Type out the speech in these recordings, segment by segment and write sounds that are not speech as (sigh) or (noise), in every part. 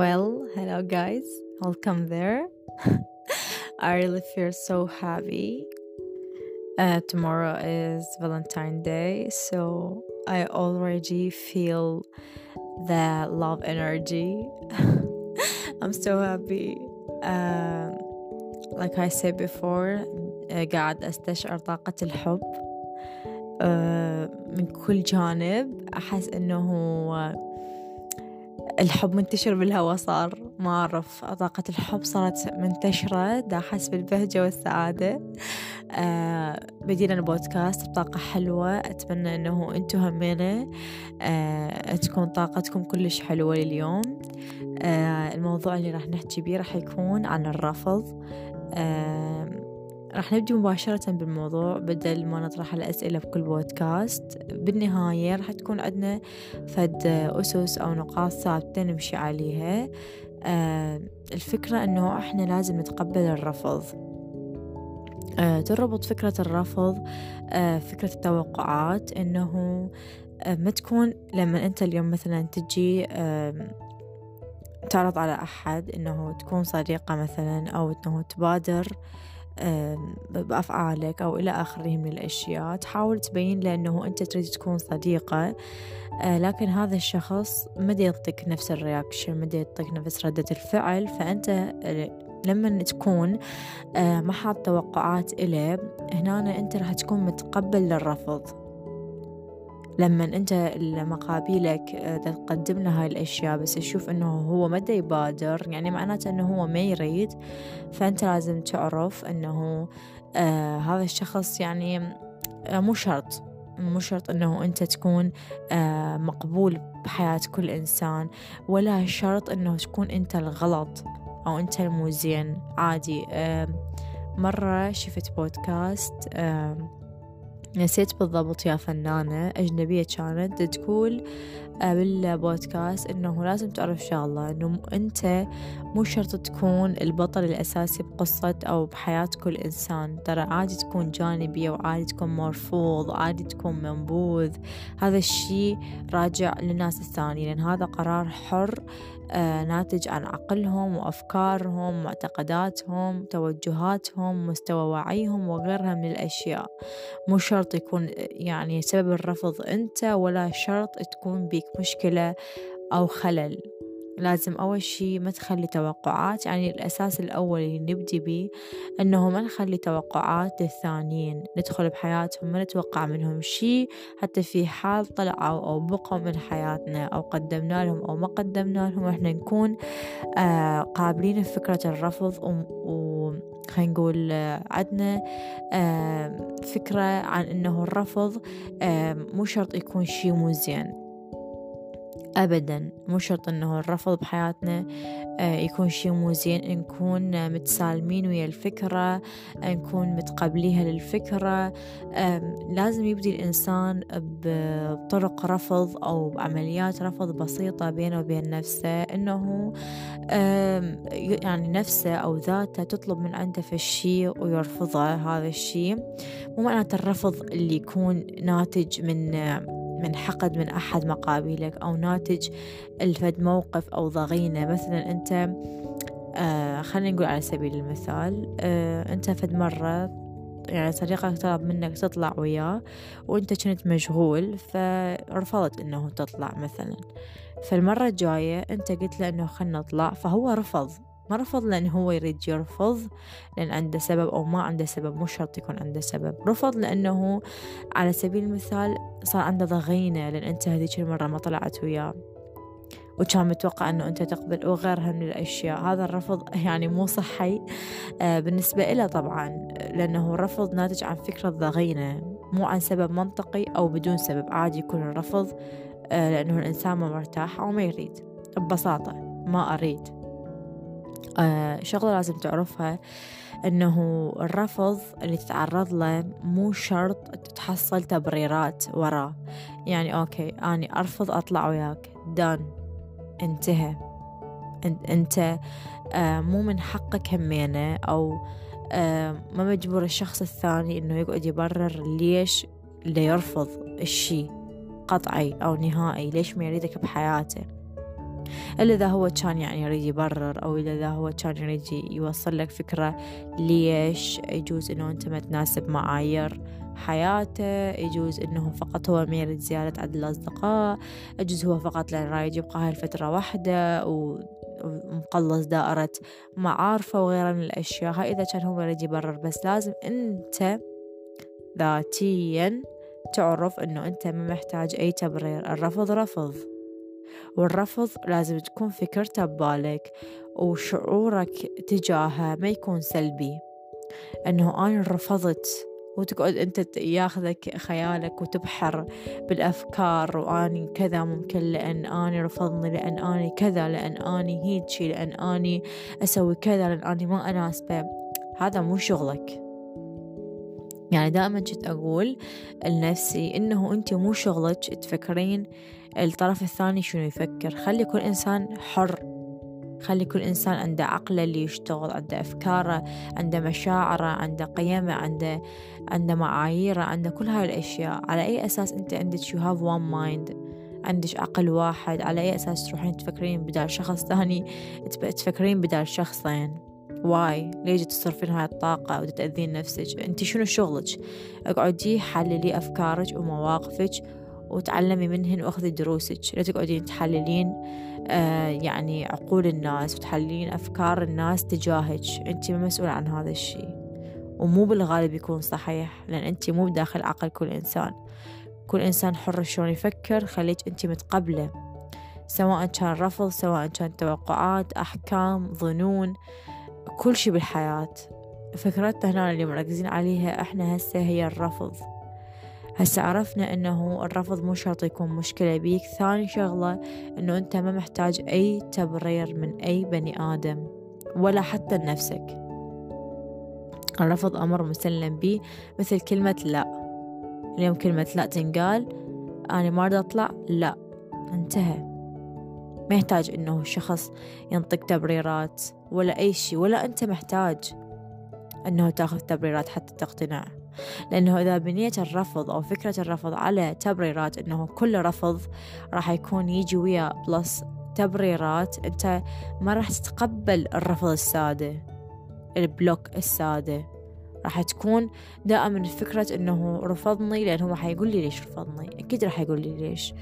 Well, hello guys, welcome there. (laughs) I really feel so happy. Uh, tomorrow is Valentine Day, so I already feel the love energy. (laughs) I'm so happy. Uh, like I said before, uh, قاعد أستشعر طاقة الحب uh, من كل جانب أحس إنه الحب منتشر بالهواء صار ما أعرف طاقة الحب صارت منتشرة دا أحس بالبهجة والسعادة. آه بدينا البودكاست بطاقة حلوة أتمنى أنه أنتو همينة آه تكون طاقتكم كلش حلوة لليوم. آه الموضوع اللي راح نحكي بيه راح يكون عن الرفض. آه راح نبدي مباشرة بالموضوع بدل ما نطرح الأسئلة بكل بودكاست. بالنهاية راح تكون عندنا فد أسس أو نقاط ثابتة نمشي عليها. آه الفكرة أنه إحنا لازم نتقبل الرفض. آه تربط فكرة الرفض آه فكرة التوقعات أنه آه ما تكون لما أنت اليوم مثلا تجي تعرض على أحد أنه تكون صديقة مثلا أو أنه تبادر. بأفعالك أو إلى آخره من الأشياء. تحاول تبين له أنه أنت تريد تكون صديقة. لكن هذا الشخص ما يعطيك نفس الرياكشن ما يعطيك نفس ردة الفعل. فأنت لما تكون ما حاط توقعات إليه هنا أنت راح تكون متقبل للرفض. لما أنت مقابلك تقدم له هاي الأشياء بس تشوف إنه هو ما يبادر يعني معناته إنه هو ما يريد فأنت لازم تعرف إنه آه هذا الشخص يعني آه مو شرط مو شرط إنه أنت تكون آه مقبول بحياة كل إنسان ولا شرط إنه تكون أنت الغلط أو أنت المو زين. عادي آه مرة شفت بودكاست آه نسيت بالضبط يا فنانة أجنبية كانت تقول بالبودكاست إنه لازم تعرف شغلة إنه أنت مو شرط تكون البطل الأساسي بقصة أو بحياة كل إنسان. ترى عادي تكون جانبية وعادي تكون مرفوض عادي تكون منبوذ. هذا الشي راجع للناس الثانية لأن هذا قرار حر آه ناتج عن عقلهم وأفكارهم معتقداتهم توجهاتهم مستوى وعيهم وغيرها من الأشياء. مو شرط يكون يعني سبب الرفض أنت ولا شرط تكون بيك مشكلة أو خلل. لازم أول شي ما تخلي توقعات يعني الأساس الأول اللي نبدي بيه أنه ما نخلي توقعات للثانيين ندخل بحياتهم ما نتوقع منهم شي حتى في حال طلعوا أو بقوا من حياتنا أو قدمنا لهم أو ما قدمنا لهم إحنا نكون آه قابلين لفكرة الرفض و خلينا نقول عندنا فكرة عن إنه الرفض مو شرط يكون شي مو زين. أبدا. مو شرط إنه الرفض بحياتنا يكون شي مو زين. نكون متسالمين ويا الفكرة نكون متقبليها للفكرة. لازم يبدي الإنسان بطرق رفض أو بعمليات رفض بسيطة بينه وبين نفسه. إنه يعني نفسه أو ذاته تطلب من عنده في الشيء ويرفضه هذا الشيء مو معناته الرفض اللي يكون ناتج من من حقد من أحد مقابلك أو ناتج الفد موقف أو ضغينة. مثلا أنت آه خلينا نقول على سبيل المثال آه أنت فد مرة يعني صديقك طلب منك تطلع وياه وأنت كنت مشغول فرفضت إنه تطلع مثلا. فالمرة الجاية أنت قلت له إنه خلنا نطلع فهو رفض. ما رفض لأن هو يريد يرفض لأن عنده سبب أو ما عنده سبب مو شرط يكون عنده سبب. رفض لأنه على سبيل المثال صار عنده ضغينة لأن أنت هذيك المرة ما طلعت وياه. وكان متوقع أنه أنت تقبل وغيرها من الأشياء. هذا الرفض (laughs) يعني مو صحي. آه بالنسبة له طبعا لأنه الرفض ناتج عن فكرة ضغينة مو عن سبب منطقي أو بدون سبب. عادي يكون الرفض آه لأنه الإنسان ما مرتاح أو ما يريد. ببساطة ما أريد. آه شغلة لازم تعرفها إنه الرفض اللي تتعرض له مو شرط تحصل تبريرات وراه. يعني أوكي أني أرفض أطلع وياك. دان انتهى. أنت آه مو من حقك همينة أو آه ما مجبور الشخص الثاني إنه يقعد يبرر ليش اللي يرفض الشي قطعي أو نهائي ليش ما يريدك بحياته. إلا إذا هو كان يعني يريد يبرر أو إذا هو كان يريد يوصل لك فكرة ليش يجوز إنه أنت ما تناسب معايير حياته يجوز إنه فقط هو ميل زيارة عدد الأصدقاء يجوز هو فقط لأن رايد يبقى هاي الفترة واحدة و ومقلص دائرة معارفه وغيرها من الأشياء. هاي إذا كان هو يريد يبرر بس لازم أنت ذاتيا تعرف أنه أنت ما محتاج أي تبرير. الرفض رفض. والرفض لازم تكون فكرته ببالك وشعورك تجاهه ما يكون سلبي. أنه أنا رفضت وتقعد أنت ياخذك خيالك وتبحر بالأفكار وأني كذا ممكن لأن أني رفضني لأن أني كذا لأن أني هيجي لأن أني أسوي كذا لأن أني ما أناسبه. هذا مو شغلك. يعني دائما كنت أقول لنفسي إنه أنت مو شغلك تفكرين الطرف الثاني شنو يفكر؟ خلي كل إنسان حر. خلي كل إنسان عنده عقله اللي يشتغل عنده أفكاره عنده مشاعره عنده قيمه عنده عنده معاييره عنده كل هاي الأشياء. على أي أساس أنت عندك you have one mind عندك عقل واحد. على أي أساس تروحين تفكرين بدال شخص ثاني؟ تفكرين بدال شخصين. واي ليش تصرفين هاي الطاقة وتتأذين نفسك؟ أنت شنو شغلك؟ اقعدي حللي أفكارك ومواقفك وتعلمي منهن واخذي دروسك. لا تقعدين تحللين آه يعني عقول الناس وتحللين أفكار الناس تجاهك. أنت مسؤولة عن هذا الشيء. ومو بالغالب يكون صحيح لأن أنت مو بداخل عقل كل إنسان. كل إنسان حر شلون يفكر خليك أنت متقبلة. سواء كان رفض سواء كان توقعات أحكام ظنون كل شي بالحياة. فكرتنا هنا اللي مركزين عليها إحنا هسه هي الرفض. هسه عرفنا إنه الرفض مو شرط يكون مشكلة بيك ثاني شغلة إنه أنت ما محتاج أي تبرير من أي بني آدم ولا حتى لنفسك. الرفض أمر مسلم به مثل كلمة لا. اليوم كلمة لا تنقال أنا ما أريد أطلع لا انتهى. ما يحتاج إنه الشخص ينطق تبريرات ولا أي شيء ولا أنت محتاج إنه تأخذ تبريرات حتى تقتنع. لأنه إذا بنيت الرفض أو فكرة الرفض على تبريرات أنه كل رفض راح يكون يجي ويا plus تبريرات أنت ما راح تتقبل الرفض السادة ال block السادة. راح تكون دائما فكرة إنه رفضني لأنه هو حيقول لي ليش رفضني. أكيد راح يقول لي ليش.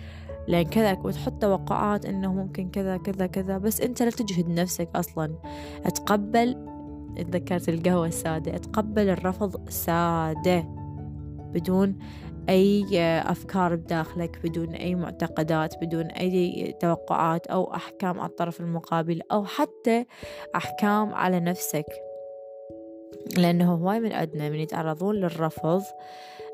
لأن كذا وتحط توقعات إنه ممكن كذا كذا كذا بس أنت لا تجهد نفسك أصلا. أتقبل تذكرت القهوة السادة. أتقبل الرفض سادة بدون أي أفكار بداخلك بدون أي معتقدات بدون أي توقعات أو أحكام على الطرف المقابل أو حتى أحكام على نفسك. لأنه هواي من أدنى من يتعرضون للرفض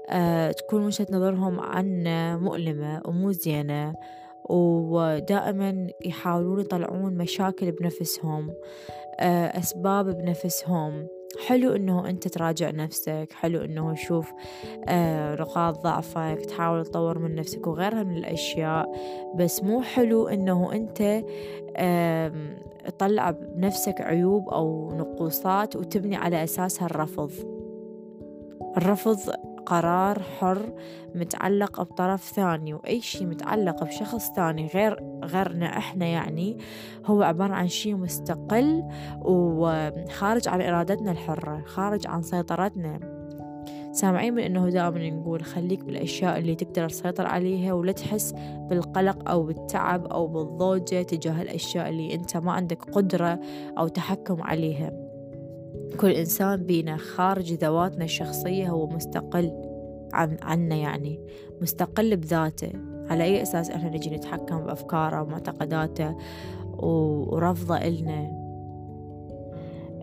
أه تكون وجهة نظرهم عنه مؤلمة ومو زينة ودائما يحاولون يطلعون مشاكل بنفسهم آه، أسباب بنفسهم. حلو إنه أنت تراجع نفسك حلو إنه تشوف آه، نقاط ضعفك تحاول تطور من نفسك وغيرها من الأشياء. بس مو حلو إنه أنت تطلع بنفسك عيوب أو نقوصات وتبني على أساسها الرفض الرفض قرار حر متعلق بطرف ثاني وأي شيء متعلق بشخص ثاني غير غيرنا إحنا يعني هو عبارة عن شيء مستقل وخارج عن إرادتنا الحرة خارج عن سيطرتنا. سامعين من إنه دائما نقول خليك بالأشياء اللي تقدر تسيطر عليها ولا تحس بالقلق أو بالتعب أو بالضوجة تجاه الأشياء اللي أنت ما عندك قدرة أو تحكم عليها. كل إنسان بينا خارج ذواتنا الشخصية هو مستقل عن عنا يعني مستقل بذاته. على أي أساس إحنا نجي نتحكم بأفكاره ومعتقداته ورفضه إلنا؟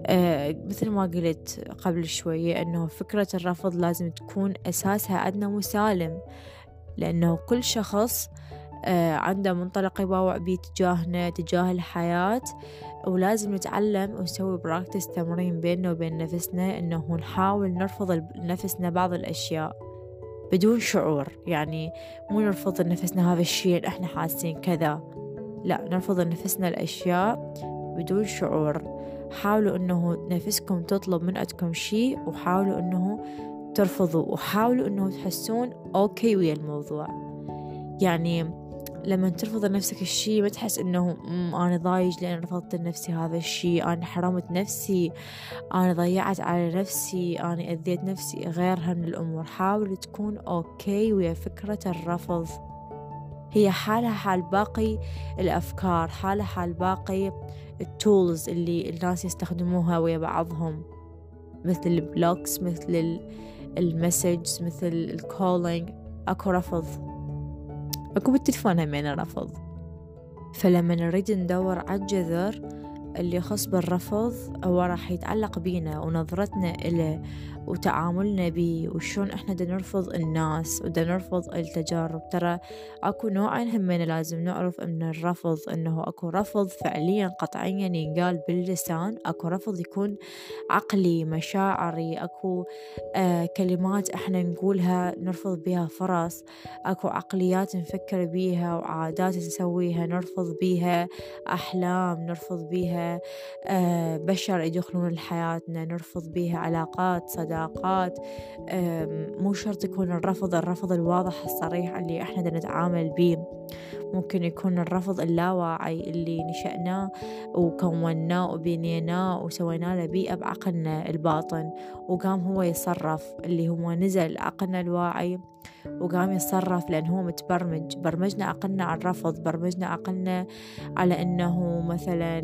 أه مثل ما قلت قبل شوية أنه فكرة الرفض لازم تكون أساسها عندنا مسالم لأنه كل شخص عنده منطلق يباوع بيه تجاهنا تجاه الحياة. ولازم نتعلم ونسوي براكتس تمرين بيننا وبين نفسنا إنه نحاول نرفض لنفسنا بعض الأشياء بدون شعور. يعني مو نرفض لنفسنا هذا الشيء إحنا حاسين كذا. لا نرفض لنفسنا الأشياء بدون شعور. حاولوا إنه نفسكم تطلب من عندكم شيء وحاولوا إنه ترفضوا وحاولوا إنه تحسون أوكي ويا الموضوع. يعني لما ترفض لنفسك الشي ما تحس إنه أنا ضايج لأن رفضت لنفسي هذا الشي أنا حرمت نفسي أنا ضيعت على نفسي أنا أذيت نفسي. غيرها من الأمور. حاول تكون okay ويا فكرة الرفض. هي حالها حال باقي الأفكار حالها حال باقي ال tools اللي الناس يستخدموها ويا بعضهم. مثل ال blocks مثل ال message مثل ال calling أكو رفض. أكو بالتلفون همين رفض. فلما نريد ندور على الجذر اللي يخص بالرفض هو راح يتعلق بينا ونظرتنا إله وتعاملنا بيه وشون إحنا دا نرفض الناس ودا نرفض التجارب. ترى أكو نوعين همين لازم نعرف إن الرفض إنه أكو رفض فعليا قطعيا ينقال باللسان. أكو رفض يكون عقلي مشاعري أكو آه كلمات إحنا نقولها نرفض بها فرص. أكو عقليات نفكر بيها وعادات نسويها نرفض بيها. أحلام نرفض بيها. آه بشر يدخلون لحياتنا نرفض بيها. علاقات صداقات. العلاقات مو شرط يكون الرفض الرفض الواضح الصريح اللي إحنا نتعامل بيه. ممكن يكون الرفض اللاواعي اللي نشأناه وكوناه وبنيناه وسوينا له بيئة بعقلنا الباطن. وقام هو يصرف اللي هو نزل عقلنا الواعي وقام يتصرف لأن هو متبرمج. برمجنا عقلنا على الرفض برمجنا عقلنا على أنه مثلا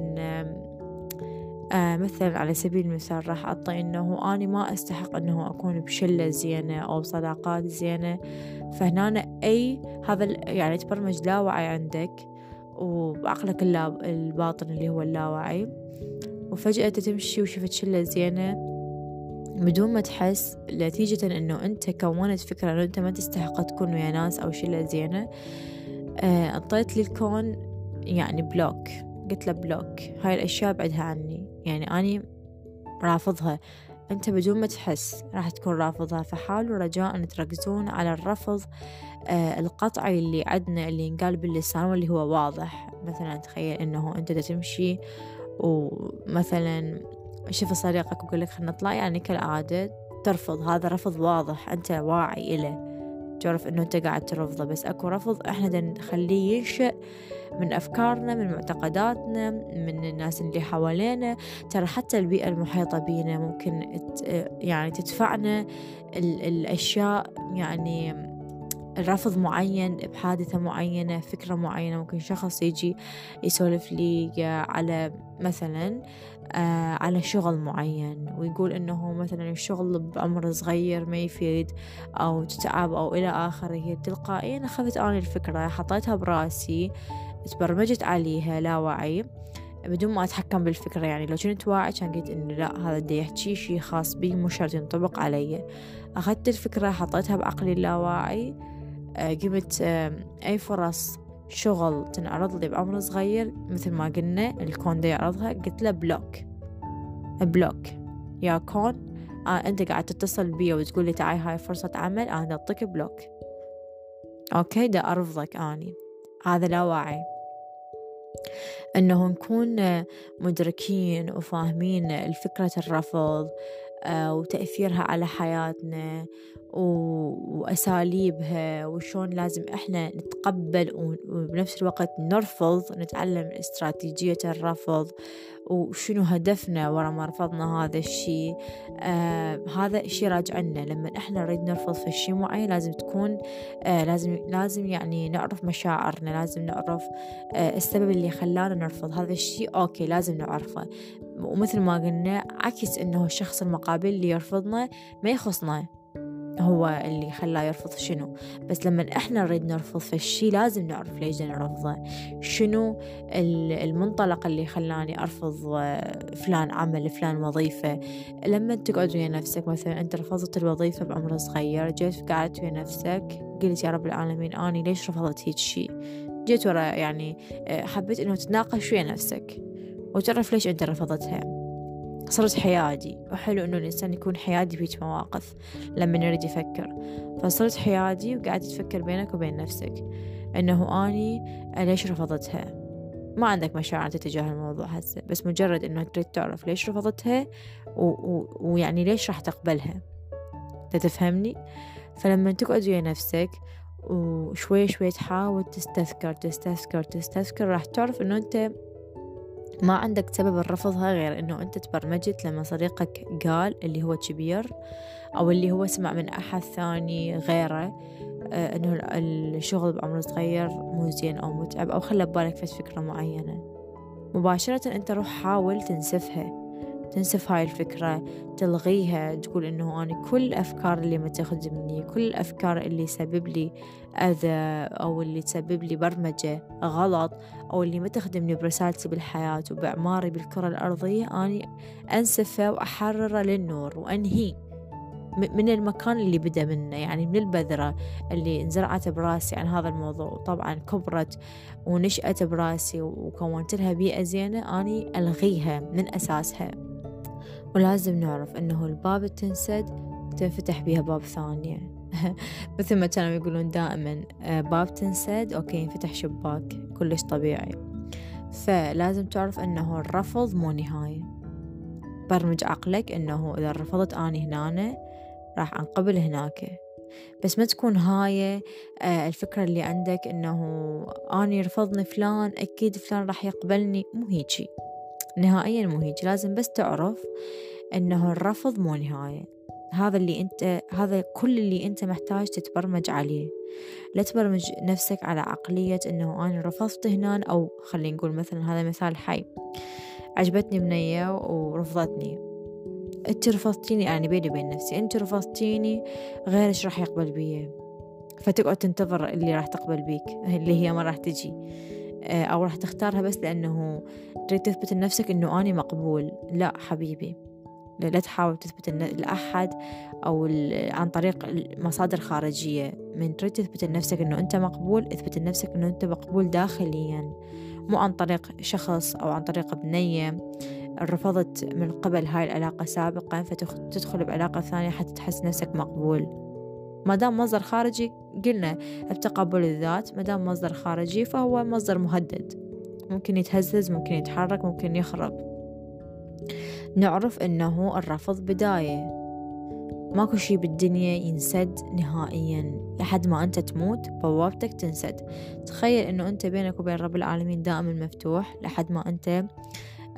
آه مثلا على سبيل المثال راح أعطي إنه أنا ما أستحق إنه أكون بشلة زينة أو بصداقات زينة. فهنا أي هذا يعني تبرمج لاوعي عندك وبعقلك الباطن اللي هو اللاوعي. وفجأة تمشي وشفت شلة زينة بدون ما تحس نتيجة إنه أنت كونت فكرة إنه أنت ما تستحق تكون ويا ناس أو شلة زينة آه، أعطيت للكون يعني block. قلت له block هاي الأشياء بعدها عني. يعني أني رافضها. أنت بدون ما تحس راح تكون رافضها. فحاولوا رجاء تركزون على الرفض آه القطعي اللي عندنا اللي ينقال باللسان واللي هو واضح. مثلا تخيل إنه أنت تمشي ومثلا شوف صديقك ويقول لك خلينا نطلع. يعني كالعادة ترفض. هذا رفض واضح. أنت واعي إله. تعرف إنه أنت قاعد ترفضه. بس أكو رفض إحنا نخليه ينشأ من أفكارنا من معتقداتنا من الناس اللي حوالينا. ترى حتى البيئة المحيطة بينا ممكن يعني تدفعنا الأشياء يعني رفض معين بحادثة معينة فكرة معينة. ممكن شخص يجي يسولف لي على مثلا آه على شغل معين ويقول إنه مثلا الشغل بعمر صغير ما يفيد أو تتعب أو إلى آخره. تلقائيا أخذت أنا الفكرة حطيتها براسي. تبرمجت عليها لا وعي بدون ما أتحكم بالفكرة. يعني لو كنت واعي كان قلت إنه لا هذا دا يحكي شي خاص بي مو شرط ينطبق علي. أخذت الفكرة حطيتها بعقلي اللاواعي آه، قمت أي فرص شغل تنعرض لي بعمر صغير مثل ما قلنا الكون دا يعرضها قلت له block block يا كون آه أنت قاعد تتصل بي وتقول لي تعاي هاي فرصة عمل أنا أعطيك block okay دا أرفضك أني. هذا لا وعي أنه نكون مدركين وفاهمين الفكرة الرفض آه، وتأثيرها على حياتنا وأساليبها وشون لازم إحنا نتقبل وبنفس الوقت نرفض نتعلم استراتيجية الرفض وشنو هدفنا ورا ما رفضنا هذا الشيء آه هذا الشيء راجعنا. لما إحنا نريد نرفض في شيء معين لازم تكون آه لازم لازم يعني نعرف مشاعرنا لازم نعرف آه السبب اللي خلانا نرفض هذا الشيء أوكي لازم نعرفه. ومثل ما قلنا عكس إنه الشخص المقابل اللي يرفضنا ما يخصنا. هو اللي خلاه يرفض شنو. بس لما إحنا نريد نرفض فالشي لازم نعرف ليش نرفضه شنو المنطلق اللي خلاني أرفض فلان عمل فلان وظيفة. لما تقعد ويا نفسك مثلا أنت رفضت الوظيفة بعمر صغير جيت قعدت ويا نفسك قلت يا رب العالمين أني ليش رفضت هيك شي؟ جيت ورا يعني حبيت إنه تتناقش ويا نفسك. وتعرف ليش أنت رفضتها. صرت حيادي. وحلو إنه الإنسان يكون حيادي في مواقف لما يريد يفكر. فصرت حيادي وقاعد تفكر بينك وبين نفسك إنه أني ليش رفضتها؟ ما عندك مشاعر تجاه الموضوع هسه بس مجرد إنه تريد تعرف ليش رفضتها ويعني ليش راح تقبلها. تفهمني؟ فلما تقعد ويا نفسك وشوي شوي تحاول تستذكر تستذكر تستذكر راح تعرف إنه أنت ما عندك سبب الرفضها غير إنه أنت تبرمجت لما صديقك قال اللي هو كبير أو اللي هو سمع من أحد ثاني غيره آه، إنه الشغل بعمر صغير مو زين أو متعب أو خلى ببالك فكرة معينة. مباشرة أنت روح حاول تنسفها. تنسف هاي الفكرة تلغيها تقول إنه أنا كل الأفكار اللي ما تخدمني كل الأفكار اللي تسبب لي أذى أو اللي تسبب لي برمجة غلط أو اللي ما تخدمني برسالتي بالحياة وبإعماري بالكرة الأرضية أني أنسفة وأحرره للنور وأنهي من المكان اللي بدأ منه يعني من البذرة اللي انزرعت براسي عن هذا الموضوع. طبعا كبرت ونشأت براسي وكونت لها بيئة زينة أني ألغيها من أساسها. ولازم نعرف أنه الباب تنسد تنفتح بيها باب ثانية. (laughs) مثل ما كانوا يقولون دائما آه، باب تنسد أوكي ينفتح شباك كلش طبيعي. فلازم تعرف أنه الرفض مو نهاية. برمج عقلك أنه إذا رفضت أني هنا راح أنقبل هناك. بس ما تكون هاي آه، الفكرة اللي عندك إنه أني رفضني فلان أكيد فلان راح يقبلني. مو هيجي. نهائيا مو هيك لازم بس تعرف إنه الرفض مو نهاية هذا اللي أنت هذا كل اللي أنت محتاج تتبرمج عليه. لا تبرمج نفسك على عقلية إنه أنا رفضت هنا أو خلينا نقول مثلا هذا مثال حي. عجبتني بنية ورفضتني. أنت رفضتيني يعني بيني وبين نفسي. أنت رفضتيني غيرش راح يقبل بي فتقعد تنتظر اللي راح تقبل بيك اللي هي ما راح تجي. أو راح تختارها بس لأنه تريد تثبت لنفسك أنه أنا مقبول. لا حبيبي. لا تحاول تثبت لأحد أو عن طريق مصادر خارجية من تريد تثبت لنفسك أنه أنت مقبول اثبت لنفسك أنه أنت مقبول داخليا. مو عن طريق شخص أو عن طريق بنية رفضت من قبل هاي العلاقة سابقا فتدخل بعلاقة ثانية حتى تحس نفسك مقبول. ما دام مصدر خارجي قلنا التقبل الذات ما دام مصدر خارجي فهو مصدر مهدد. ممكن يتهزز ممكن يتحرك ممكن يخرب. نعرف إنه الرفض بداية. ماكو شي بالدنيا ينسد نهائيا. لحد ما أنت تموت بوابتك تنسد. تخيل إنه أنت بينك وبين رب العالمين دائما مفتوح. لحد ما أنت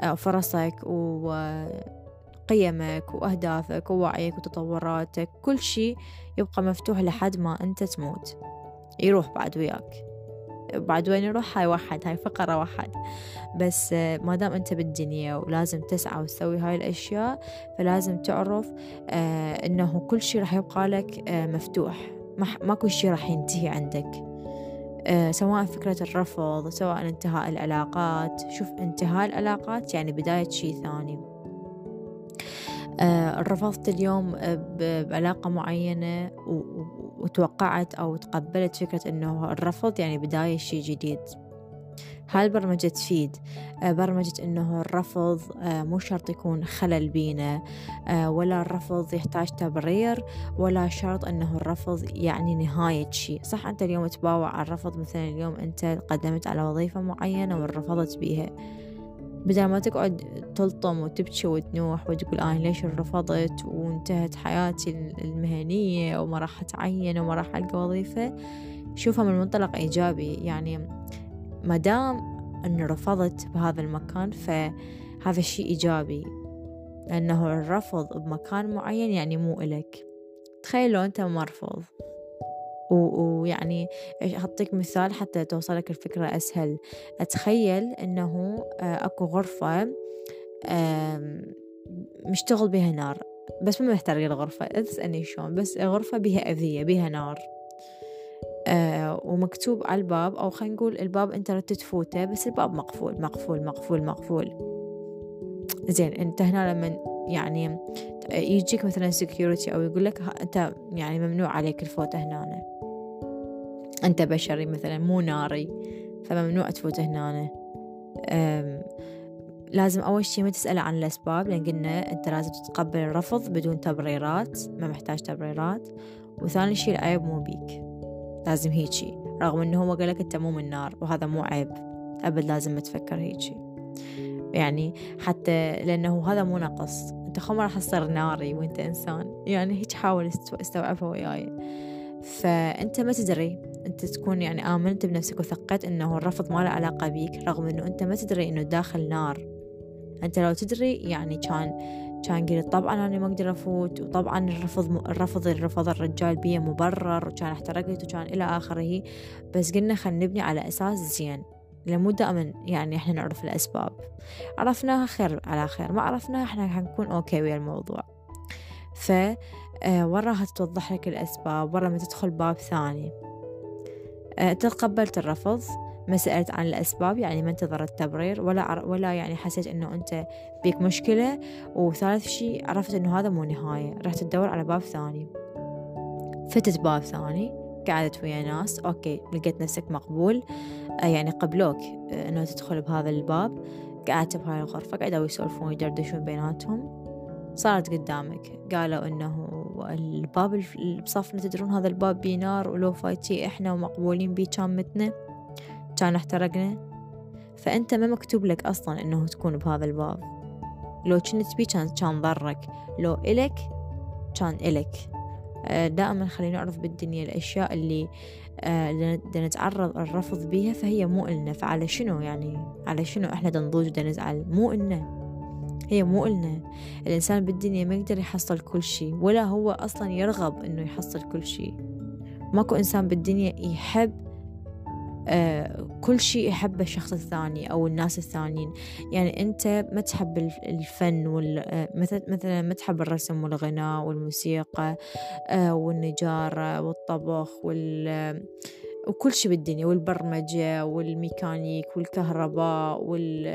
آه، فرصك و قيمك وأهدافك ووعيك وتطوراتك كل شي يبقى مفتوح لحد ما أنت تموت. يروح بعد وياك. بعد وين يروح؟ هاي واحد هاي فقرة واحد. بس ما دام أنت بالدنيا ولازم تسعى وتسوي هاي الأشياء فلازم تعرف آه إنه كل شي راح يبقى لك آه مفتوح. ماكو شي راح ينتهي عندك. آه سواء فكرة الرفض سواء انتهاء العلاقات. شوف انتهاء العلاقات يعني بداية شي ثاني. رفضت اليوم آه، بعلاقة معينة وتوقعت أو تقبلت فكرة أنه الرفض يعني بداية شيء جديد. هاي البرمجة تفيد. آه، برمجة أنه الرفض مو شرط يكون خلل بينا. ولا الرفض يحتاج تبرير ولا شرط أنه الرفض يعني نهاية شيء. صح أنت اليوم تباوع على الرفض مثلا اليوم أنت قدمت على وظيفة معينة ورفضت بيها. بدل ما تقعد تلطم وتبكي وتنوح وتقول أنا ليش رفضت وانتهت حياتي المهنية وما راح أتعين وما راح ألقى وظيفة؟ شوفها من منطلق إيجابي. يعني ما دام أن رفضت بهذا المكان فهذا الشيء إيجابي. لأنه الرفض بمكان معين يعني مو إلك. تخيل لو أنت مرفوض ويعني أعطيك مثال حتى توصلك الفكرة أسهل. أتخيل أنه آه، أكو غرفة مشتغل بها نار بس ما محترق الغرفة لا تسألني شلون بس غرفة بها أذية بها نار آه ومكتوب على الباب أو خلينا نقول الباب أنت ردت تفوته بس الباب مقفول مقفول مقفول مقفول. زين أنت هنا لما يعني يجيك مثلا security أو يقول لك أنت يعني ممنوع عليك الفوت هنا أنت بشري مثلا مو ناري. فممنوع تفوت هنا لازم أول شي ما تسأله عن الأسباب لأن قلنا أنت لازم تتقبل الرفض بدون تبريرات. ما محتاج تبريرات. وثاني شي العيب مو بيك. لازم هيجي رغم أنه هو قالك أنت مو من نار وهذا مو عيب. أبد لازم تفكر هيجي يعني حتى لأنه هذا مو نقص. أنت خو ما راح تصير ناري وأنت إنسان. يعني هيك حاول استوعبها وياي. فأنت ما تدري. أنت تكون يعني آمنت بنفسك وثقت أنه الرفض ما له علاقة بيك رغم أنه أنت ما تدري أنه داخل نار. أنت لو تدري يعني كان كان قلت طبعا أنا ما أقدر أفوت وطبعا الرفض الرفض اللي رفض الرجال بيه مبرر وكان احترقت وكان إلى آخره. بس قلنا خلينا نبني على أساس زين. مو دائما يعني إحنا نعرف الأسباب. عرفناها خير على خير ما عرفناها إحنا حنكون أوكي ويا الموضوع. ف آه، وراها توضح لك الأسباب ورا ما تدخل باب ثاني. تقبلت الرفض ما سألت عن الأسباب يعني ما انتظرت تبرير ولا ولا يعني حسيت إنه أنت بيك مشكلة. وثالث شيء عرفت إنه هذا مو نهاية رحت تدور على باب ثاني. فتت باب ثاني قعدت ويا ناس okay لقيت نفسك مقبول. آه يعني قبلوك آه إنه تدخل بهذا الباب. قعدت بهاي الغرفة قعدوا يسولفون ويدردشون بيناتهم. صارت قدامك قالوا إنه الباب اللي بصفنا تدرون هذا الباب بي نار ولو فايتي إحنا ومقبولين بيه كان متنا كان احترقنا. فأنت ما مكتوب لك أصلا إنه تكون بهذا الباب. لو كنت بيه كان كان ضرك. لو إلك كان إلك. آه، دائما خلينا نعرف بالدنيا الأشياء اللي آه، نتعرض الرفض بيها فهي مو إلنا. فعلى شنو يعني؟ على شنو إحنا دنضوج ودنزعل مو إلنا. هي مو إلنا الإنسان بالدنيا ما يقدر يحصل كل شيء ولا هو أصلا يرغب إنه يحصل كل شيء. ماكو إنسان بالدنيا يحب آه، كل شيء يحبه الشخص الثاني أو الناس الثانيين. يعني أنت ما تحب الفن وال آه، مثلا ما تحب الرسم والغناء والموسيقى آه، والنجارة والطبخ وال وكل شيء بالدنيا والبرمجة والميكانيك والكهرباء وال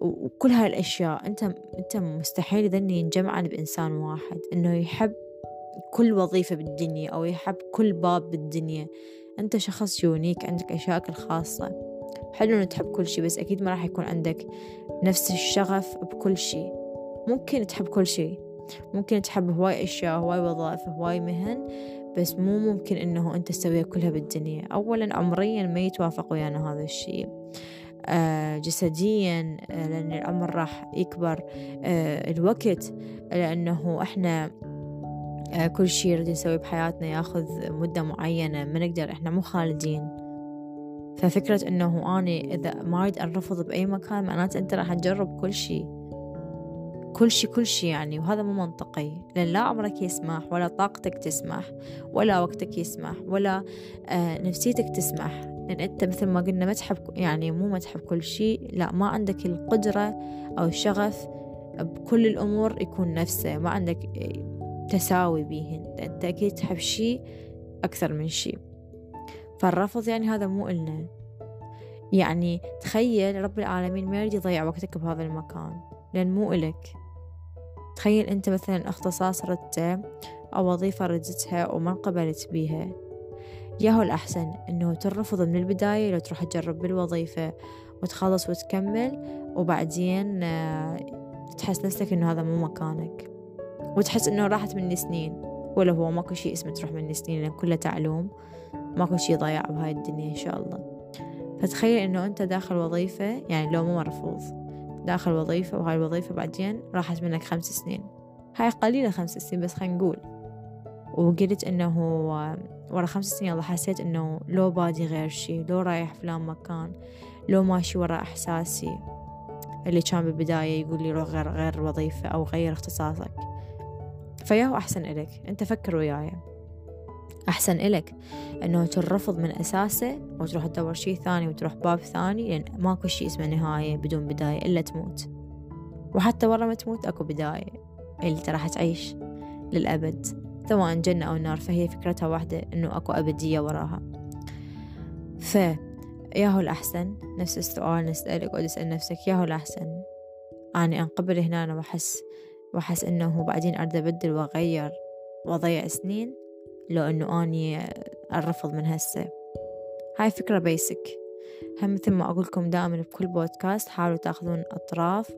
وكل هاي الأشياء أنت أنت مستحيل ذني ينجمعن بإنسان واحد. إنه يحب كل وظيفة بالدنيا أو يحب كل باب بالدنيا. أنت شخص unique عندك أشيائك الخاصة. حلو إنه تحب كل شي بس أكيد ما راح يكون عندك نفس الشغف بكل شي ممكن تحب كل شي ممكن تحب هواي أشياء هواي وظائف هواي مهن بس مو ممكن إنه أنت تسويها كلها بالدنيا. أولا عمريا ما يتوافق ويانا هذا الشي جسديا آه لأن العمر راح يكبر آه الوقت لأنه إحنا آه، كل شي نريد نسويه بحياتنا ياخذ مدة معينة ما نقدر إحنا مو خالدين. ففكرة إنه أنا إذا ما أريد أرفض بأي مكان معناته أنت راح تجرب كل شي كل شي كل شي يعني وهذا مو منطقي. لأن لا عمرك يسمح ولا طاقتك تسمح ولا وقتك يسمح ولا آه نفسيتك تسمح. لأن أنت مثل ما قلنا ما تحب يعني مو ما تحب كل شي لا ما عندك القدرة أو الشغف بكل الأمور يكون نفسه ما عندك تساوي بيهن. أنت أكيد تحب شي أكثر من شي فالرفض يعني هذا مو إلنا. يعني تخيل رب العالمين ما يريد يضيع وقتك بهذا المكان لأن مو إلك. تخيل أنت مثلا أختصاص ردته أو وظيفة ردتها وما انقبلت بيها ياهو الأحسن إنه ترفض من البداية لو تروح تجرب بالوظيفة وتخلص وتكمل وبعدين آه، تحس نفسك إنه هذا مو مكانك. وتحس إنه راحت مني سنين ولا هو ماكو شي اسمه تروح مني سنين لأن كلها تعلوم. ماكو شي ضياع بهاي الدنيا إن شاء الله. فتخيل إنه أنت داخل وظيفة يعني لو مو مرفوض داخل وظيفة وهاي الوظيفة بعدين راحت منك خمس سنين. هاي قليلة خمس سنين بس خلينا نقول. وقلت إنه ورا خمس سنين الله حسيت إنه لو بادي غير شي لو رايح فلان مكان لو ماشي ورا إحساسي اللي كان بالبداية يقول لي روح غير غير وظيفة أو غير اختصاصك. فياهو أحسن إلك. أنت فكر وياي. أحسن إلك إنه ترفض من أساسه وتروح تدور شي ثاني وتروح باب ثاني لأن ماكو شي اسمه نهاية بدون بداية إلا تموت. وحتى ورا ما تموت أكو بداية اللي انت راح تعيش للأبد. سواء جنة أو نار فهي فكرتها واحدة إنه أكو أبدية وراها. ف ياهو الأحسن. نفس السؤال نسألك وتسأل نفسك ياهو الأحسن. أنا أنقبل هنا وأحس وأحس إنه بعدين أريد أبدل وأغير وأضيع سنين لو إنه أني أرفض من هسه. هاي فكرة بيسك هم مثل ما أقول لكم دائما بكل بودكاست حاولوا تأخذون أطراف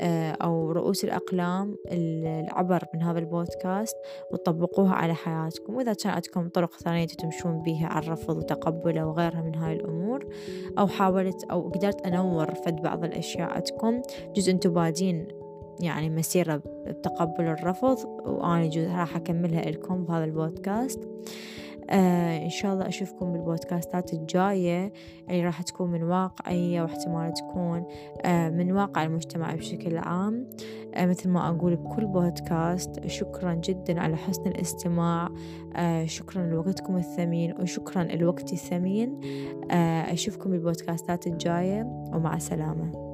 آه، أو رؤوس الأقلام العبر من هذا البودكاست وتطبقوها على حياتكم. وإذا كان عندكم طرق ثانية تمشون بيها على الرفض وتقبله وغيرها من هاي الأمور أو حاولت أو قدرت أنور فد بعض الأشياء عندكم جزء أنتم بادين يعني مسيرة بتقبل الرفض وأنا راح أكملها لكم بهذا البودكاست. آه إن شاء الله أشوفكم بالبودكاستات الجاية. اللي راح تكون من واقعية واحتمال تكون آه من واقع المجتمع بشكل عام. آه مثل ما أقول بكل بودكاست شكرا جدا على حسن الاستماع. آه شكرا لوقتكم الثمين وشكرا لوقتي الثمين. آه أشوفكم بالبودكاستات الجاية ومع السلامة.